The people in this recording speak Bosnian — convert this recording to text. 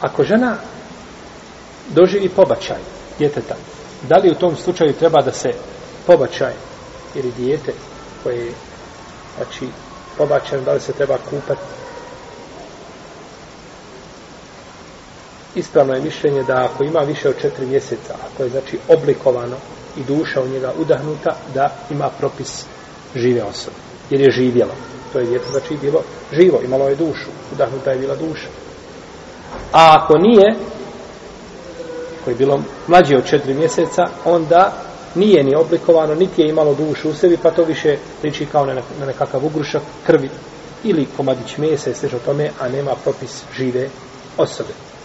Ako žena doživi pobačaj djeteta, da li u tom slučaju treba da se pobačaj ili dijete koje je znači, pobačeno, da li se treba kupati? Ispravno je mišljenje da ako ima više od četiri mjeseca, ako je znači oblikovano i duša u njega udahnuta, da ima propis žive osobe. Jer je živjela. To je djete znači bilo živo, imalo je dušu, udahnuta je bila duša. A ako nije, koji je bilo mlađe od četiri mjeseca, onda nije ni oblikovano, niti je imalo dušu u sebi, pa to više liči kao na nekakav ugrušak krvi ili komadić mesa i o tome, a nema propis žive osobe.